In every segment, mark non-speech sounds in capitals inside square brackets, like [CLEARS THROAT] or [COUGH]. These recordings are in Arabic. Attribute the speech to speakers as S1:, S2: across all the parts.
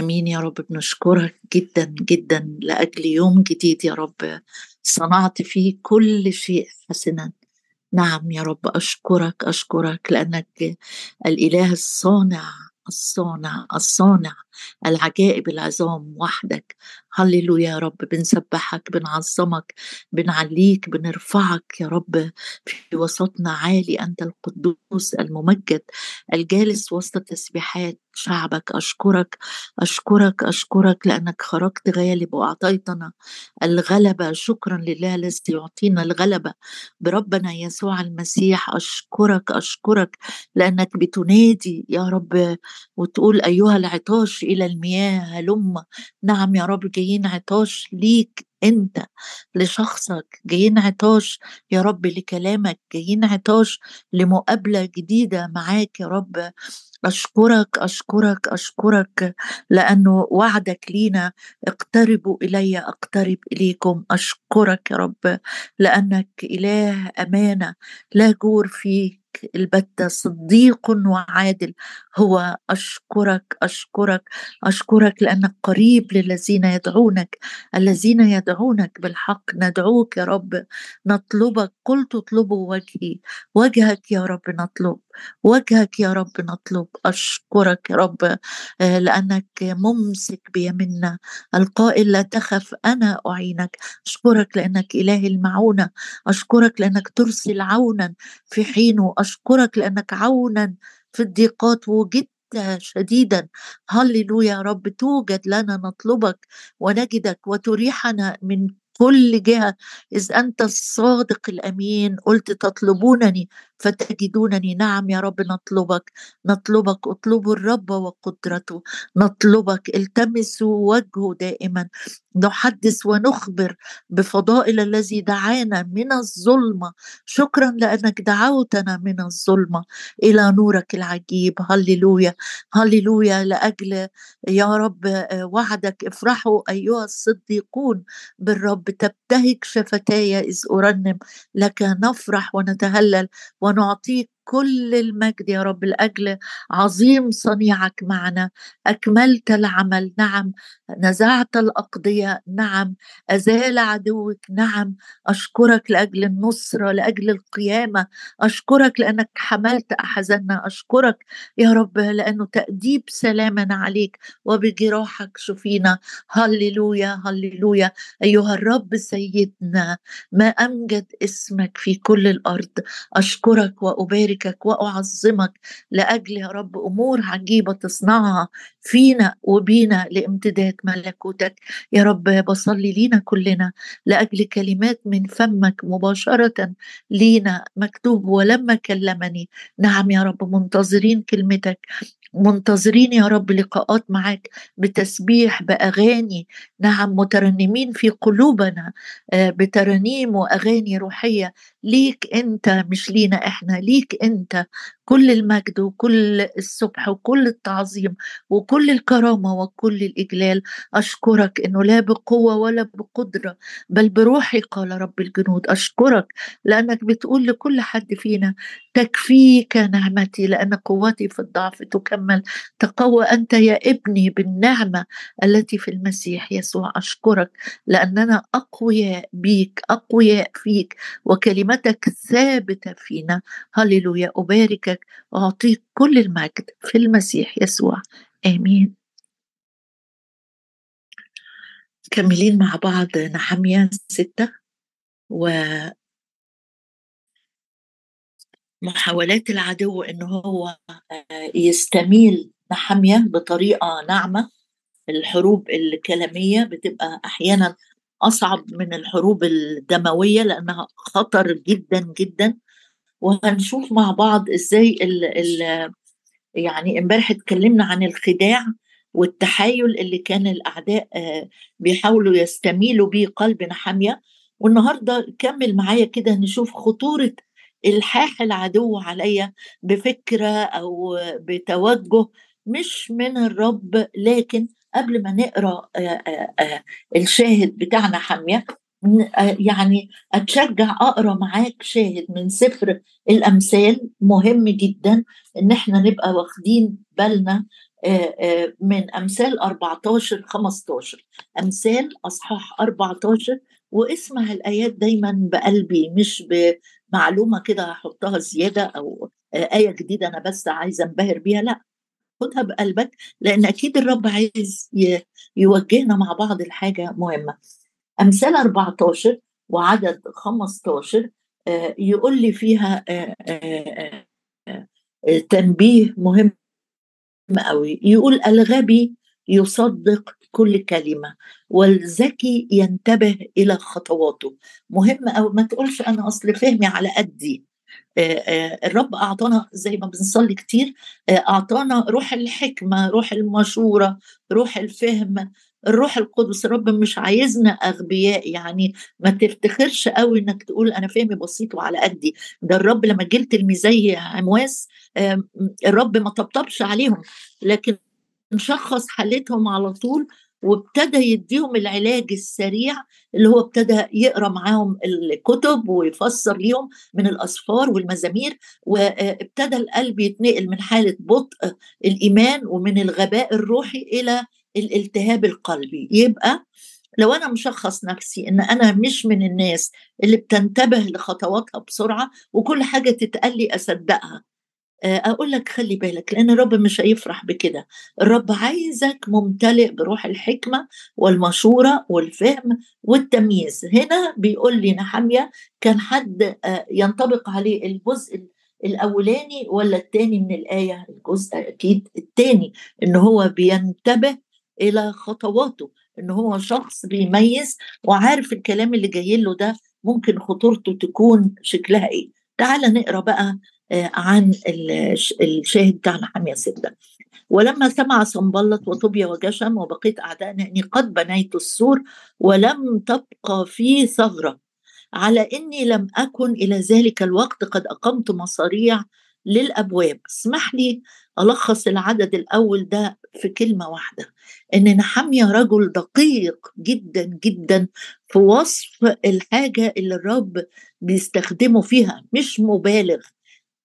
S1: آمين يا رب بنشكرك جدا جدا لأجل يوم جديد يا رب. صنعت فيه كل شيء حسنا. نعم يا رب أشكرك أشكرك لأنك الإله الصانع الصانع الصانع. العجائب العظام وحدك. هللويا يا رب بنسبحك بنعظمك بنعليك بنرفعك يا رب. في وسطنا عالي أنت القدوس الممجد الجالس وسط تسبيحات شعبك. أشكرك أشكرك أشكرك لأنك خرجت غالب وأعطيتنا الغلبة. شكرا لله الذي يعطينا الغلبة. بربنا يسوع المسيح أشكرك أشكرك لأنك بتنادي يا رب وتقول أيها العطاش إلى المياه هلم. نعم يا رب جايين عطاش ليك أنت لشخصك. جايين عطاش يا رب لكلامك. جايين عطاش لمقابلة جديدة معاك يا رب. أشكرك أشكرك أشكرك لأنه وعدك لينا اقتربوا إلي أقترب إليكم. أشكرك يا رب لأنك إله أمانة لا جور فيه. البتة صديق وعادل. هو أشكرك أشكرك أشكرك لأنك قريب للذين يدعونك الذين يدعونك بالحق. ندعوك يا رب نطلبك قلت اطلبوا وجهي وجهك يا رب نطلب. وجهك يا رب نطلب أشكرك يا رب آه، لأنك ممسك بيمنا القائل لا تخف أنا أعينك. أشكرك لأنك إله المعونة. أشكرك لأنك ترسل عونا في حينه. أشكرك لأنك عونا في الضيقات وجدت شديدا. هللويا يا رب توجد لنا نطلبك ونجدك وتريحنا من كل جهة. إذ أنت الصادق الأمين قلت تطلبونني فتجدونني نعم يا رب نطلبك نطلبك اطلبوا الرب وقدرته نطلبك التمسوا وجهه دائما نحدث ونخبر بفضائل الذي دعانا من الظلمة. شكرا لأنك دعوتنا من الظلمة إلى نورك العجيب. هللويا هللويا لأجل يا رب وعدك. افرحوا أيها الصديقون بالرب. تبتهج شفتاي إذ أرنم لك. نفرح ونتهلل อนอฟที่ كل المجد يا رب لأجل عظيم صنيعك معنا. أكملت العمل نعم. نزعت الأقضية نعم. أزال عدوك نعم. أشكرك لأجل النصرة لأجل القيامة. أشكرك لأنك حملت أحزاننا. أشكرك يا رب لأنه تأديب سلامنا عليك وبجراحك شفينا. هللويا هللويا. أيها الرب سيدنا ما أمجد اسمك في كل الأرض. أشكرك وأبارك أباركك وأعظمك لأجل يا رب أمور عجيبة تصنعها فينا وبينا لامتداد ملكوتك. يا رب بصلي لينا كلنا لأجل كلمات من فمك مباشرة لينا مكتوب ولما كلمني. نعم يا رب منتظرين كلمتك منتظرين يا رب لقاءات معاك بتسبيح بأغاني. نعم مترنمين في قلوبنا آه، بترانيم وأغاني روحية ليك أنت مش لينا إحنا ليك أنت. كل المجد وكل السبح وكل التعظيم وكل الكرامة وكل الإجلال. أشكرك إنه لا بقوة ولا بقدرة بل بروحي قال رب الجنود. أشكرك لأنك بتقول لكل حد فينا تكفيك نعمتي لأن قوتي في الضعف تكمل. تقوى أنت يا ابني بالنعمة التي في المسيح يسوع. أشكرك لأننا أقوياء بيك أقوياء فيك وكلمتك ثابتة فينا. هللويا. أباركك لك وأعطيك كل المجد في المسيح يسوع. آمين. كملين مع بعض نحمية ستة و محاولات العدو إن هو يستميل نحمية بطريقة ناعمة. الحروب الكلامية بتبقى أحيانا أصعب من الحروب الدموية لأنها خطر جدا جدا. وهنشوف مع بعض إزاي ال ال يعني امبارح اتكلمنا عن الخداع والتحايل اللي كان الأعداء آه، بيحاولوا يستميلوا بيه قلب نحاميه والنهاردة كمل معايا كده نشوف خطورة إلحاح العدو عليا بفكرة أو بتوجه مش من الرب لكن قبل ما نقرأ آه، آه، الشاهد بتاعنا حامية يعني أتشجع أقرأ معاك شاهد من سفر الأمثال. مهم جدا إن إحنا نبقى واخدين بالنا من أمثال 14 15 أمثال أصحاح 14 واسمع الآيات دايما بقلبي مش بمعلومة كده هحطها زيادة أو آية جديدة أنا بس عايزة أنبهر بيها. لا خدها بقلبك لأن أكيد الرب عايز يوجهنا مع بعض الحاجة مهمة. أمثال 14 وعدد 15 يقول لي فيها تنبيه مهم قوي يقول الغبي يصدق كل كلمة والذكي ينتبه إلى خطواته. مهم أو ما تقولش أنا أصل فهمي على قدي. الرب أعطانا زي ما بنصلي كتير أعطانا روح الحكمة روح المشورة روح الفهم الروح القدس الرب مش عايزنا أغبياء يعني ما تفتخرش قوي إنك تقول أنا فهمي بسيط وعلى قدي. ده الرب لما جه التلميذي عمواس الرب ما طبطبش عليهم لكن شخص حالتهم على طول وابتدى يديهم العلاج السريع اللي هو ابتدى يقرأ معاهم الكتب ويفسر ليهم من الأسفار والمزامير وابتدى القلب يتنقل من حالة بطء الإيمان ومن الغباء الروحي إلى الالتهاب القلبي. يبقى لو أنا مشخص نفسي إن أنا مش من الناس اللي بتنتبه لخطواتها بسرعة وكل حاجة تتقال لي أصدقها أقول لك خلي بالك لأن الرب مش هيفرح بكده. الرب عايزك ممتلئ بروح الحكمة والمشورة والفهم والتمييز. هنا بيقول لي نحمية كان حد ينطبق عليه الجزء الأولاني ولا الثاني من الآية؟ الجزء أكيد الثاني إن هو بينتبه إلى خطواته إن هو شخص بيميز وعارف الكلام اللي جاي له ده ممكن خطورته تكون شكلها إيه. تعال نقرأ بقى عن الشاهد بتاعنا حامية ستة ولما سمع صنبلط وطوبيا وجشم وبقيت أعدائنا أني قد بنيت السور ولم تبقى فيه ثغرة. على أني لم أكن إلى ذلك الوقت قد أقمت مصاريع للأبواب. اسمح لي ألخص العدد الأول ده في كلمة واحدة. إن نحمية رجل دقيق جدا جدا في وصف الحاجة اللي الرب بيستخدمه فيها. مش مبالغ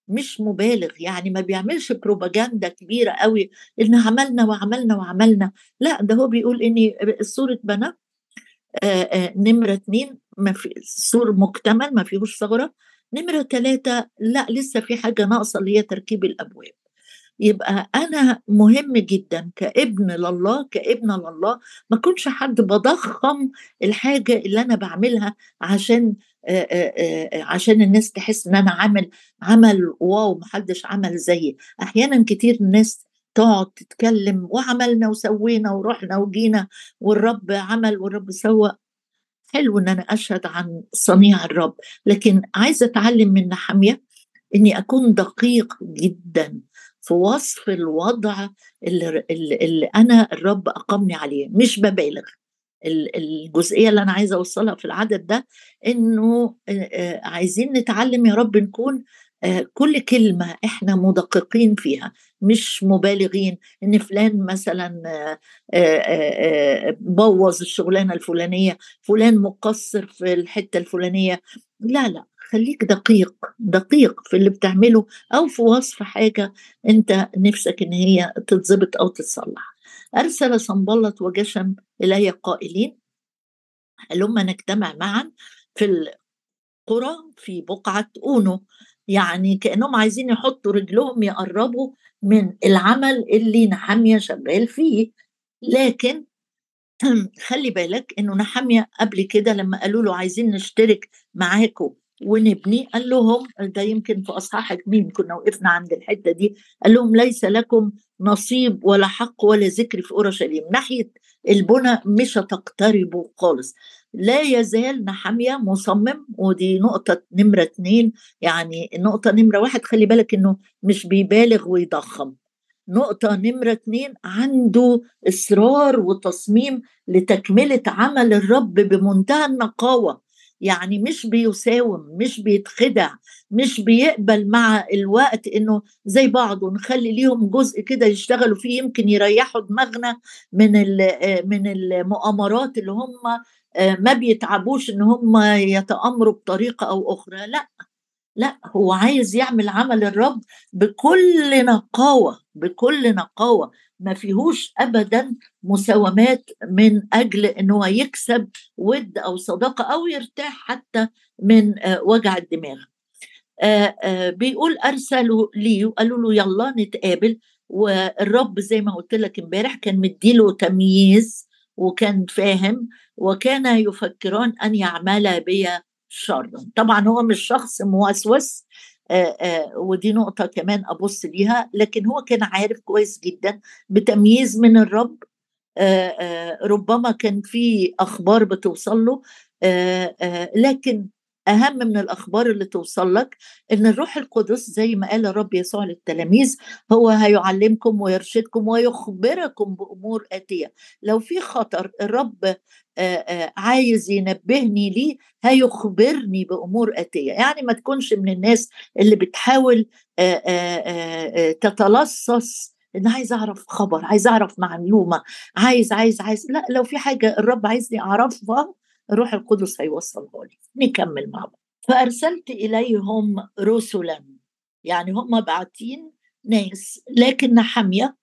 S1: مش مبالغ. يعني ما بيعملش بروباجندا كبيرة قوي إن عملنا وعملنا وعملنا. لا ده هو بيقول إني السور اتبنى نمرة اتنين ما في سور مكتمل ما فيهوش ثغرة. نمرة ثلاثة لا لسه في حاجة ناقصة اللي هي تركيب الأبواب. يبقى أنا مهم جدا كابن لله كابن لله ما كنش حد بضخم الحاجة اللي أنا بعملها عشان عشان الناس تحس إن أنا عامل عمل واو محدش عمل زيي. أحيانا كتير الناس تقعد تتكلم وعملنا وسوينا ورحنا وجينا والرب عمل والرب سوى. حلو إن أنا أشهد عن صنيع الرب لكن عايزة أتعلم من نحمية إني أكون دقيق جدا في وصف الوضع اللي, اللي أنا الرب أقامني عليه. مش ببالغ. الجزئية اللي أنا عايزة أوصلها في العدد ده إنه عايزين نتعلم يا رب نكون كل كلمة إحنا مدققين فيها مش مبالغين إن فلان مثلا بوظ الشغلانة الفلانية فلان مقصر في الحتة الفلانية. لا لا خليك دقيق دقيق في اللي بتعمله أو في وصف حاجة أنت نفسك إن هي تتظبط أو تتصلح أرسل صنبلط وجشم إلي قائلين. هلما نجتمع معا في القرى في بقعة أونو. يعني كأنهم عايزين يحطوا رجلهم يقربوا من العمل اللي نحامية شغال فيه. لكن [CLEARS THROAT] خلي بالك إنه نحامية قبل كده لما قالوا له عايزين نشترك معاكم ونبني قال لهم ده يمكن في أصحاح اتنين كنا وقفنا عند الحتة دي قال لهم ليس لكم نصيب ولا حق ولا ذكر في اورشليم ناحيه البنى مش هتقتربوا خالص. لا يزال نحمية مصمم ودي نقطة نمرة اتنين يعني النقطة نمرة واحد خلي بالك إنه مش بيبالغ ويضخم. نقطة نمرة اتنين عنده إصرار وتصميم لتكملة عمل الرب بمنتهى النقاوة. يعني مش بيساوم مش بيتخدع مش بيقبل مع الوقت إنه زي بعض ونخلي ليهم جزء كده يشتغلوا فيه يمكن يريحوا دماغنا من من المؤامرات اللي هم ما بيتعبوش إن هم يتأمروا بطريقة أو أخرى. لا لا هو عايز يعمل عمل الرب بكل نقاوة بكل نقاوة. ما فيهوش أبدا مساومات من أجل أنه يكسب ود أو صداقة أو يرتاح حتى من آه، وجع الدماغ. آه، آه، بيقول أرسلوا لي وقالوا له يلا نتقابل. والرب زي ما قلت لك امبارح كان مديله تمييز وكان فاهم وكان يفكران أن يعمل بي شرا طبعا هو مش شخص موسوس آآ آآ ودي نقطة كمان أبص ليها لكن هو كان عارف كويس جدا بتمييز من الرب آآ ربما كان في أخبار بتوصل له لكن أهم من الأخبار اللي توصل لك إن الروح القدس زي ما قال الرب يسوع للتلاميذ هو هيعلمكم ويرشدكم ويخبركم بأمور آتية. لو في خطر الرب عايز ينبهني ليه هيخبرني بأمور آتية. يعني ما تكونش من الناس اللي بتحاول تتلصص إن عايز أعرف خبر عايز أعرف معلومة عايز عايز عايز. لا لو في حاجة الرب عايزني أعرفها الروح القدس هيوصلها لي نكمل مع بعض. فأرسلت إليهم رسلا. يعني هم باعتين ناس لكن نحمية.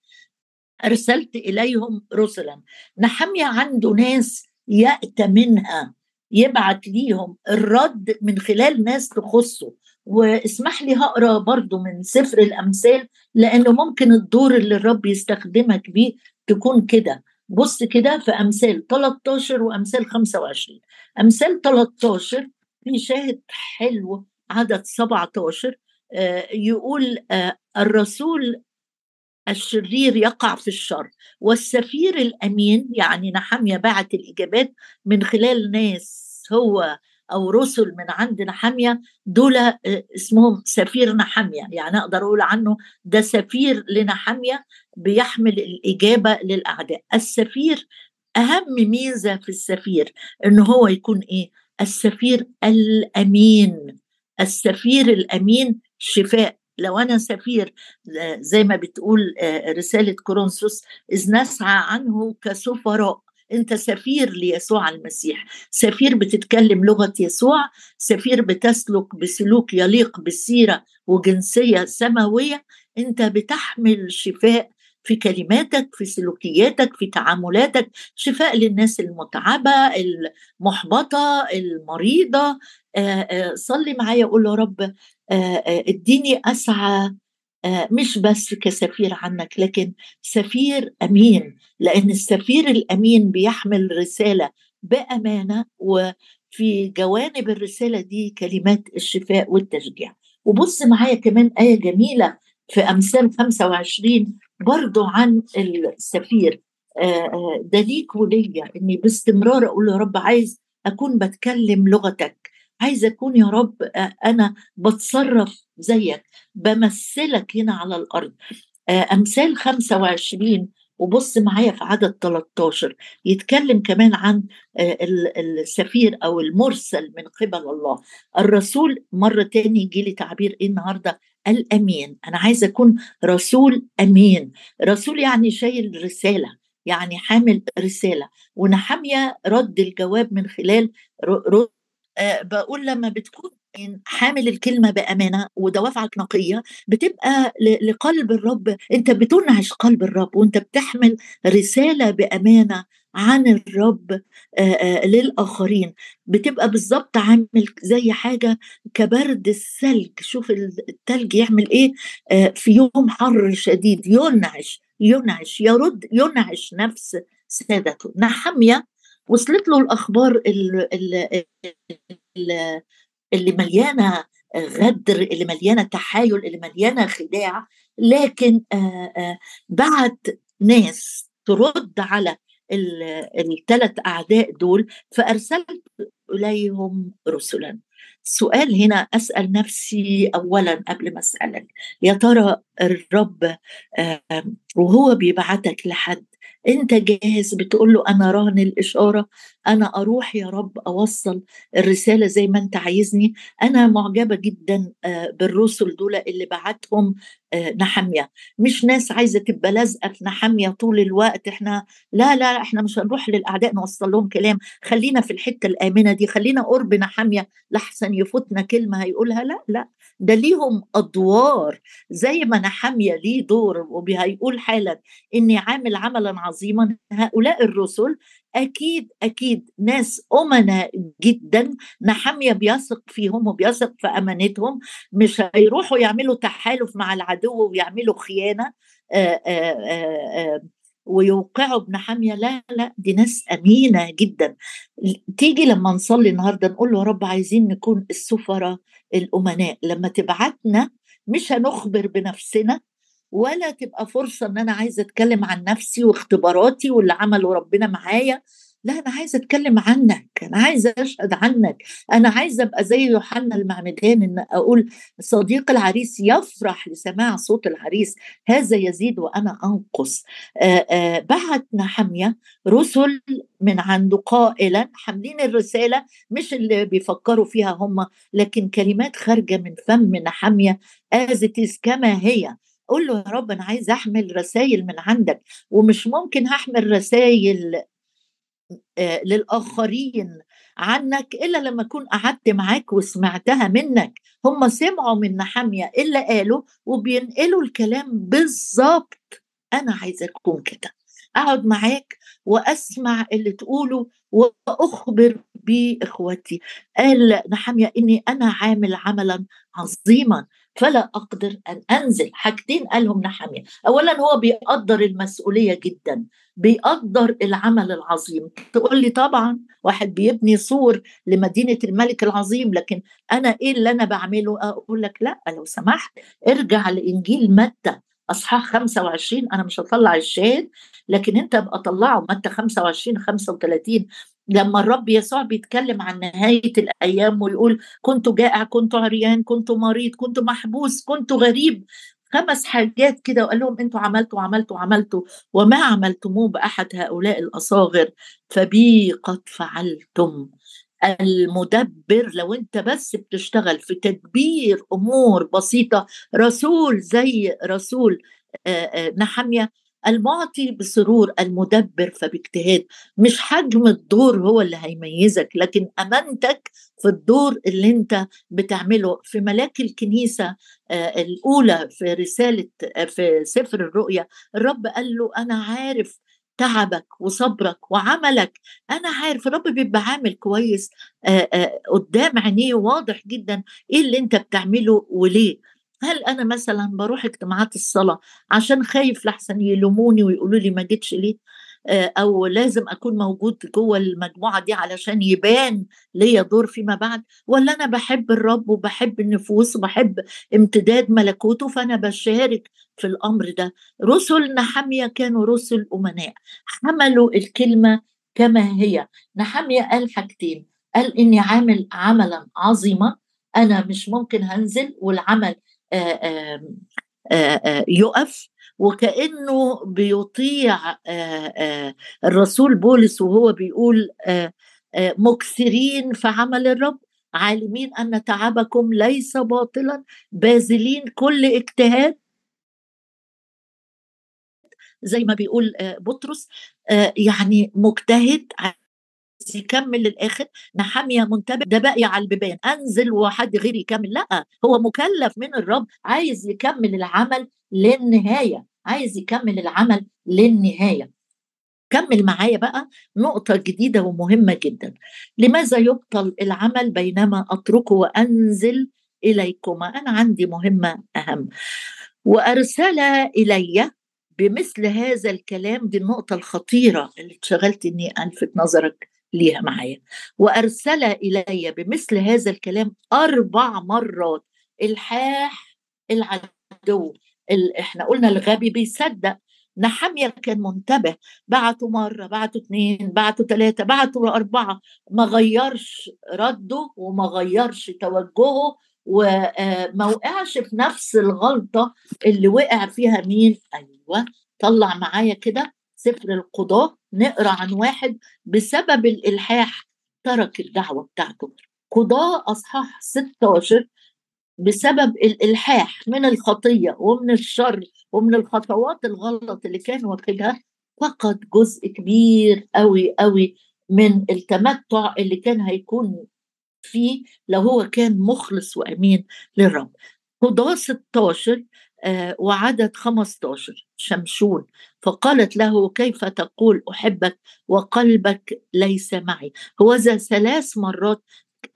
S1: أرسلت إليهم رسلا. نحمية عنده ناس يأتى منها يبعت ليهم الرد من خلال ناس تخصه. واسمح لي هقرأ برضو من سفر الأمثال لأنه ممكن الدور اللي الرب يستخدمك بيه تكون كده. بص كده في أمثال 13 وأمثال 25 أمثال 13 في شاهد حلو عدد 17 آه، يقول آه، الرسول الشرير يقع في الشر والسفير الأمين يعني نحمية بعت الإجابات من خلال ناس هو أو رسل من عند نحمية دول آه، اسمهم سفير نحمية يعني أقدر أقول عنه ده سفير لنحمية بيحمل الإجابة للأعداء. السفير أهم ميزة في السفير إن هو يكون إيه؟ السفير الأمين. السفير الأمين شفاء. لو أنا سفير آه، زي ما بتقول آه، رسالة كورنثوس إذ نسعى عنه كسفراء. انت سفير ليسوع المسيح. سفير بتتكلم لغة يسوع. سفير بتسلك بسلوك يليق بالسيره وجنسية سماوية. انت بتحمل شفاء في كلماتك في سلوكياتك في تعاملاتك. شفاء للناس المتعبة المحبطة المريضة. صلي معايا قول له رب اديني أسعى مش بس كسفير عنك لكن سفير أمين لأن السفير الأمين بيحمل رسالة بأمانة وفي جوانب الرسالة دي كلمات الشفاء والتشجيع. وبص معايا كمان آية جميلة في أمثال 25 برضو عن السفير. ده ليك وليا إني باستمرار أقول يا رب عايز أكون بتكلم لغتك. عايز أكون يا رب أنا بتصرف زيك بمثلك هنا على الأرض. أمثال 25 وبص معايا في عدد 13 يتكلم كمان عن السفير أو المرسل من قبل الله. الرسول مرة تاني يجي لي تعبير إيه النهارده؟ الامين أنا عايزه أكون رسول أمين. رسول يعني شايل رسالة يعني حامل رسالة. ونحمية رد الجواب من خلال أه بقول لما بتكون حامل الكلمة بأمانة ودوافعك نقية بتبقى لقلب الرب. أنت بتنعش قلب الرب وأنت بتحمل رسالة بأمانة عن الرب للآخرين. بتبقى بالظبط عامل زي حاجة كبرد الثلج. شوف الثلج يعمل إيه؟ في يوم حر شديد ينعش ينعش يرد ينعش نفس سادته. نحمية وصلت له الأخبار اللي, اللي مليانة غدر اللي مليانة تحايل اللي مليانة خداع لكن بعت ناس ترد على الثلاث أعداء دول فأرسلت إليهم رسلا. سؤال هنا أسأل نفسي اولا قبل ما أسألك. يا ترى الرب وهو بيبعتك لحد انت جاهز بتقول له أنا رهن الاشاره؟ أنا أروح يا رب أوصل الرسالة زي ما أنت عايزني. أنا معجبة جدا بالرسل دول اللي بعتهم آه، نحمية. مش ناس عايزة تبقى لازقة في نحمية طول الوقت. إحنا لا لا إحنا مش هنروح للأعداء نوصل لهم كلام. خلينا في الحتة الآمنة دي. خلينا قرب نحمية. لحسن يفوتنا كلمة هيقولها. لا لا. ده ليهم أدوار. زي ما نحمية ليه دور وهيقول حالا إني عامل عملا عظيما. هؤلاء الرسل أكيد أكيد. ناس امنا جدا نحمية بيثق فيهم وبيثق في أمانتهم. مش هيروحوا يعملوا تحالف مع العدو ويعملوا خيانة آآ آآ ويوقعوا ابن حامية. لا لا دي ناس أمينة جدا. تيجي لما نصلي النهاردة نقول له يا رب عايزين نكون السفراء الأمناء. لما تبعتنا مش هنخبر بنفسنا ولا تبقى فرصة إن أنا عايزة أتكلم عن نفسي واختباراتي واللي عمله ربنا معايا. لا أنا عايزة أتكلم عنك أنا عايزة أشهد عنك. أنا عايزة أبقى زي يوحنا المعمدان إن أقول صديق العريس يفرح لسماع صوت العريس هذا يزيد وأنا أنقص. آآ آآ بعت نحميه رسل من عنده قائلا حاملين الرسالة مش اللي بيفكروا فيها هم لكن كلمات خارجة من فم نحميه ازتس كما هي. قول له يا رب أنا عايز أحمل رسائل من عندك ومش ممكن هحمل رسائل للآخرين عنك إلا لما أكون قعدت معاك وسمعتها منك. هم سمعوا من نحاميه إلا قالوا وبينقلوا الكلام بالظبط أنا عايزه أكون كده. أقعد معاك وأسمع اللي تقوله وأخبر باخوتي قال نحاميه إني أنا عامل عملا عظيما. فلا أقدر أن أنزل. حاجتين قالهم نحامية. اولا هو بيقدر المسؤولية جدا بيقدر العمل العظيم. تقول لي طبعا واحد بيبني سور لمدينة الملك العظيم لكن أنا إيه اللي أنا بعمله؟ أقول لك لا لو سمحت ارجع لإنجيل متى؟ أصحاح 25 أنا مش هطلع الشاهد لكن أنت أبقى طلعه متى؟ 25 35 لما الرب يسوع بيتكلم عن نهاية الأيام ويقول كنت جائع كنت عريان كنت مريض كنت محبوس كنت غريب. خمس حاجات كده وقال لهم أنتوا عملتوا عملتوا عملتوا وما عملتموه بأحد هؤلاء الأصاغر فبي قد فعلتم. المدبر لو أنت بس بتشتغل في تدبير أمور بسيطة رسول زي رسول نحمية المعطي بسرور المدبر فباجتهاد. مش حجم الدور هو اللي هيميزك لكن أمانتك في الدور اللي أنت بتعمله. في ملاك الكنيسة الأولى في رسالة في سفر الرؤيا الرب قال له أنا عارف تعبك وصبرك وعملك. أنا عارف الرب بيبقى عامل كويس قدام عينيه واضح جدا إيه اللي أنت بتعمله وليه. هل أنا مثلا بروح اجتماعات الصلاة عشان خايف لحسن يلوموني ويقولوا لي ما جيتش ليه؟ آه، أو لازم أكون موجود جوه المجموعة دي علشان يبان ليا دور فيما بعد؟ ولا أنا بحب الرب وبحب النفوس وبحب امتداد ملكوته فأنا بشارك في الأمر ده؟ رسل نحميه كانوا رسل أمناء. حملوا الكلمة كما هي. نحميه قال حاجتين. قال إني عامل عملا عظيما أنا مش ممكن هنزل والعمل يقف وكأنه بيطيع الرسول بولس وهو بيقول مكثرين في عمل الرب عالمين أن تعبكم ليس باطلا باذلين كل اجتهاد. زي ما بيقول بطرس يعني مجتهد يكمل للآخر نحاميه منتبه ده باقي على البيبان أنزل وحد غيري يكمل لأ هو مكلف من الرب عايز يكمل العمل للنهاية عايز يكمل العمل للنهاية. كمل معايا بقى نقطة جديدة ومهمة جدا. لماذا يبطل العمل بينما أتركه وأنزل إليكما؟ أنا عندي مهمة أهم. وأرسل إلي بمثل هذا الكلام دي النقطة الخطيرة اللي اتشغلت إني ألفت نظرك ليها معايا. وأرسل إلي بمثل هذا الكلام أربع مرات. الحاح العدو إحنا قلنا الغبي بيصدق. نحمية كان منتبه. بعتوا مرة بعتوا اثنين بعتوا ثلاثة بعتوا أربعة. ما غيرش رده وما غيرش توجهه وما وقعش في نفس الغلطة اللي وقع فيها مين؟ أيوة طلع معايا كده سفر القضاء نقرأ عن واحد بسبب الإلحاح ترك الدعوة بتاعته. قضاء أصحاح 16 بسبب الإلحاح من الخطية ومن الشر ومن الخطوات الغلط اللي كان واخدها فقد جزء كبير قوي قوي من التمتع اللي كان هيكون فيه لو هو كان مخلص وأمين للرب. قضاة 16 آه وعدد 15 شمشون. فقالت له كيف تقول أحبك وقلبك ليس معي؟ هو ذا ثلاث مرات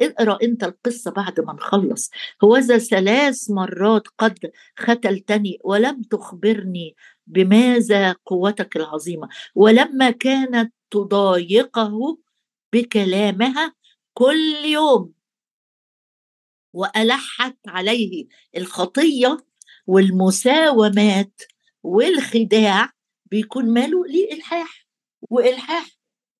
S1: اقرأ أنت القصة بعد ما نخلص. هوذا ثلاث مرات قد ختلتني ولم تخبرني بماذا قوتك العظيمة. ولما كانت تضايقه بكلامها كل يوم وألحت عليه الخطية والمساومات والخداع بيكون ماله ليه الحاح وإلحاح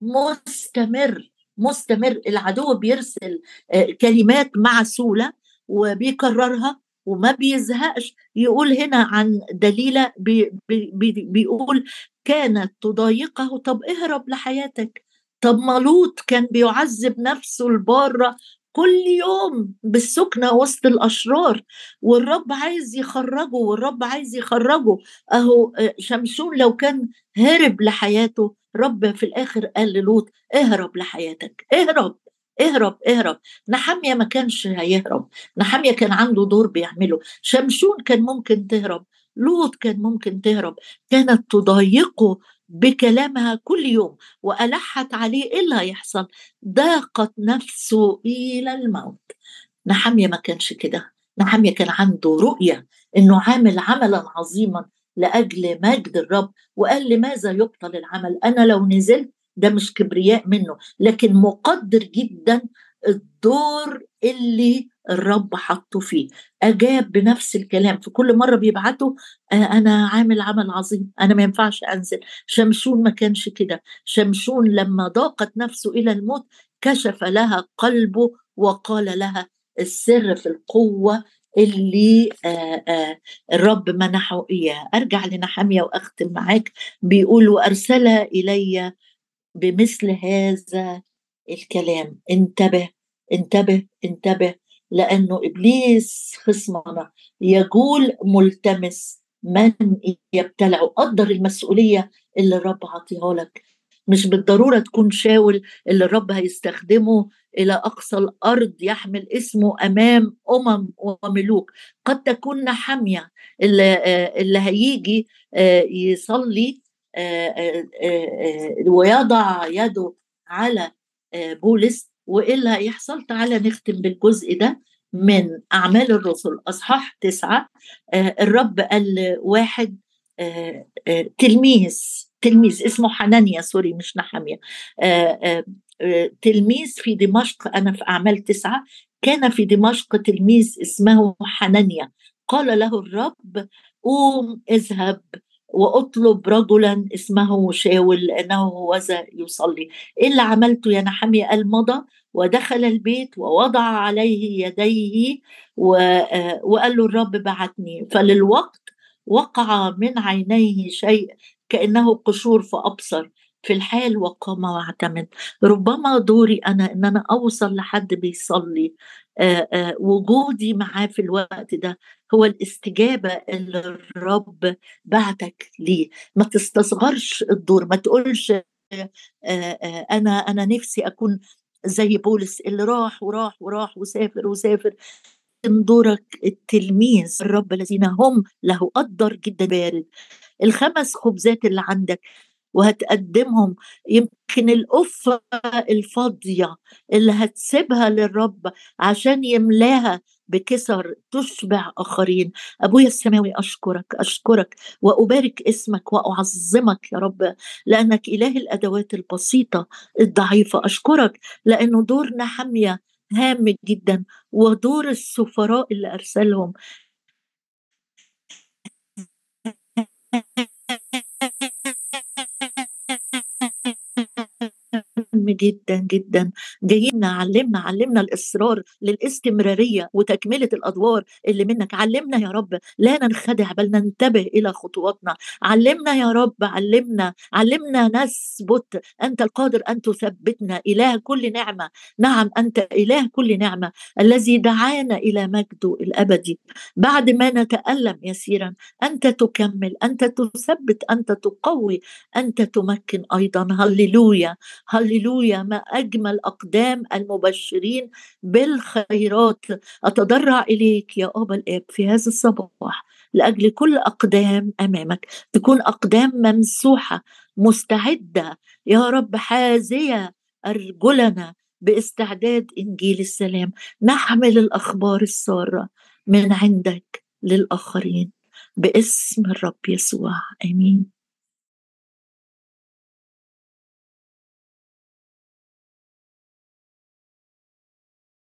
S1: مستمر مستمر. العدو بيرسل آه، كلمات معسولة وبيكررها وما بيزهقش. يقول هنا عن دليلة بي بي بيقول كانت تضايقه طب اهرب لحياتك. طب ملوط كان بيعذب نفسه البارة كل يوم بالسكنة وسط الأشرار والرب عايز يخرجه والرب عايز يخرجه. أهو آه، شمشون لو كان هرب لحياته رب في الآخر قال للوط اهرب لحياتك اهرب اهرب اهرب. نحمية ما كانش هيهرب نحمية كان عنده دور بيعمله. شمشون كان ممكن تهرب لوط كان ممكن تهرب كانت تضايقه بكلامها كل يوم وألحت عليه إيه اللي هيحصل؟ ضاقت نفسه إلى الموت. نحمية ما كانش كده. نحمية كان عنده رؤية إنه عامل عملا عظيما لأجل مجد الرب وقال لماذا يبطل العمل؟ أنا لو نزلت ده مش كبرياء منه لكن مقدر جدا الدور اللي الرب حطه فيه. أجاب بنفس الكلام. في كل مرة بيبعته أنا عامل عمل عظيم. أنا ما ينفعش أنزل. شمشون ما كانش كده. شمشون لما ضاقت نفسه إلى الموت كشف لها قلبه وقال لها السر في القوة اللي آآ آآ الرب منحه اياه أرجع لنحمية وأختم معاك. بيقول وأرسل إلي بمثل هذا الكلام. انتبه انتبه انتبه. لأنه إبليس خصمنا يجول ملتمس من يبتلعه قدر المسؤولية اللي الرب عطيها لك. مش بالضرورة تكون شاول اللي الرب هيستخدمه إلى أقصى الأرض يحمل اسمه أمام أمم وملوك. قد تكون نحميه اللي, اللي هيجي آه، يصلي آه، آه، ويضع يده على بولس. وإيه اللي هيحصل؟ تعالى نختم بالجزء ده من أعمال الرسل. أصحاح تسعة آه الرب قال واحد آه آه تلميذ تلميذ اسمه حنانيا سوري مش نحمية تلميذ في دمشق أنا في أعمال تسعة كان في دمشق تلميذ اسمه حنانيا. قال له الرب قوم اذهب. وأطلب رجلا اسمه شاول لأنه هو يصلي. إيه اللي عملته يا نحمية قال مضى ودخل البيت ووضع عليه يديه آه، وقال له الرب بعتني. فللوقت وقع من عينيه شيء كأنه قشور فأبصر. في الحال وقام واعتمد. ربما دوري أنا إن أنا أوصل لحد بيصلي. آآ آآ وجودي معاه في الوقت ده هو الاستجابة اللي الرب بعتك ليه. ما تستصغرش الدور ما تقولش أنا أنا نفسي أكون زي بولس اللي راح وراح وراح وسافر وسافر. دورك التلميذ الرب الذين هم له قدر جدا بارد. الخمس خبزات اللي عندك وهتقدمهم. يمكن القفة الفاضية اللي هتسيبها للرب عشان يملاها بكسر تشبع آخرين. أبويا السماوي أشكرك أشكرك وأبارك اسمك وأعظمك يا رب لأنك إله الأدوات البسيطة الضعيفة. أشكرك لأنه دورنا حمية هام جدا ودور السفراء اللي أرسلهم. مهم جدا جدا. جايين علمنا علمنا الإصرار للاستمرارية وتكملة الأدوار اللي منك. علمنا يا رب لا ننخدع بل ننتبه إلى خطواتنا. علمنا يا رب علمنا علمنا نثبت أنت القادر أن تثبتنا. إله كل نعمة. نعم أنت إله كل نعمة. الذي دعانا إلى مجده الأبدي. بعد ما نتألم يسيرا أنت تكمل أنت تثبت أنت تقوي أنت تمكن أيضا. هللويا هللويا. ما أجمل أقدام المبشرين بالخيرات. أتضرع إليك يا أبا الإب في هذا الصباح لأجل كل أقدام أمامك. تكون أقدام ممسوحة مستعدة. يا رب حازية أرجلنا باستعداد إنجيل السلام. نحمل الأخبار السارة من عندك للآخرين باسم الرب يسوع. آمين.